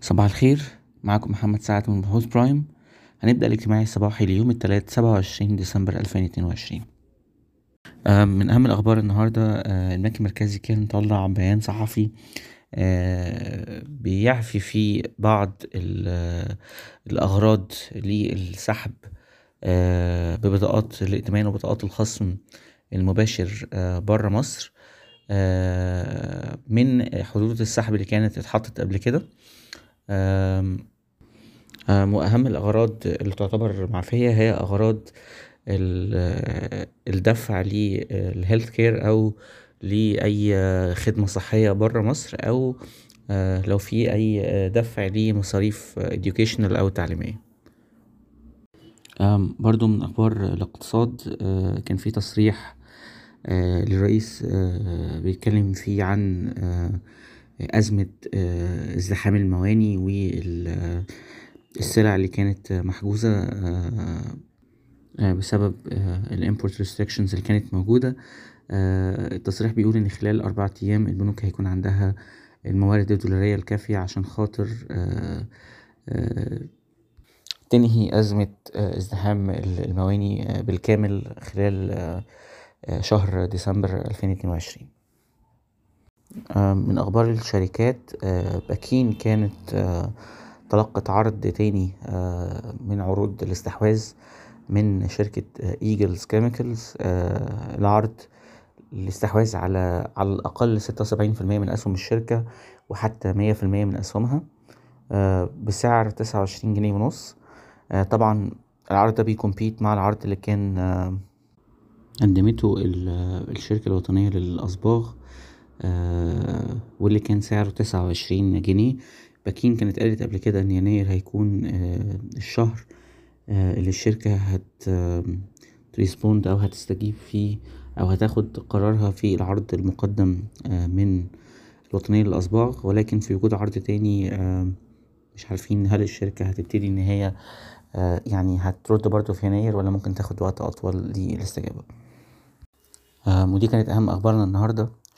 صباح الخير. معكم محمد سعد من بحوث برايم. هنبدأ الاجتماعي الصباحي ليوم سبعة وعشرين ديسمبر ألفين اتنين وعشرين. من أهم الأخبار النهاردة آه، البنك المركزي كان طلع بيان صحفي آه، بيعفي فيه بعض الأغراض للسحب آه، ببطاقات الائتمان وبطاقات الخصم المباشر برا مصر من حدود السحب اللي كانت اتحطت قبل كده. وأهم الأغراض اللي تعتبر معفية هي أغراض الدفع لل health care أو لأي خدمة صحية برا مصر أو لو في أي دفع لمصاريف educational أو تعليمية. برضو من أخبار الاقتصاد كان في تصريح للرئيس بيتكلم فيه عن أزمة ازدحام المواني والسلع اللي كانت محجوزة بسبب ال import restrictions اللي كانت موجودة. التصريح بيقول إن خلال اربعة أيام البنوك هيكون عندها الموارد الدولارية الكافية عشان خاطر تنهي أزمة ازدحام المواني بالكامل خلال شهر ديسمبر ألفين اتنين وعشرين. من أخبار الشركات باكين كانت تلقت عرض تاني من عروض الاستحواذ من شركة ايجلز كيميكلز العرض الاستحواذ على على الأقل ستة وسبعين في المية من أسهم الشركة وحتى مية في المية من أسهمها بسعر تسعة وعشرين جنيه ونص. طبعا العرض ده بيكمبيت مع العرض اللي كان قدمته الشركة الوطنية للأصباغ. واللي كان سعره تسعة وعشرين جنيه. باكين كانت قالت قبل كده إن يناير هيكون الشهر اللي الشركة هت تريسبوند أو هتستجيب فيه أو هتاخد قرارها في العرض المقدم من الوطنية للأصباغ ولكن في وجود عرض تاني مش عارفين هل الشركة هتبتدي إن هي يعني هترد برضه في يناير ولا ممكن تاخد وقت أطول للاستجابة. ودي كانت أهم أخبارنا النهاردة.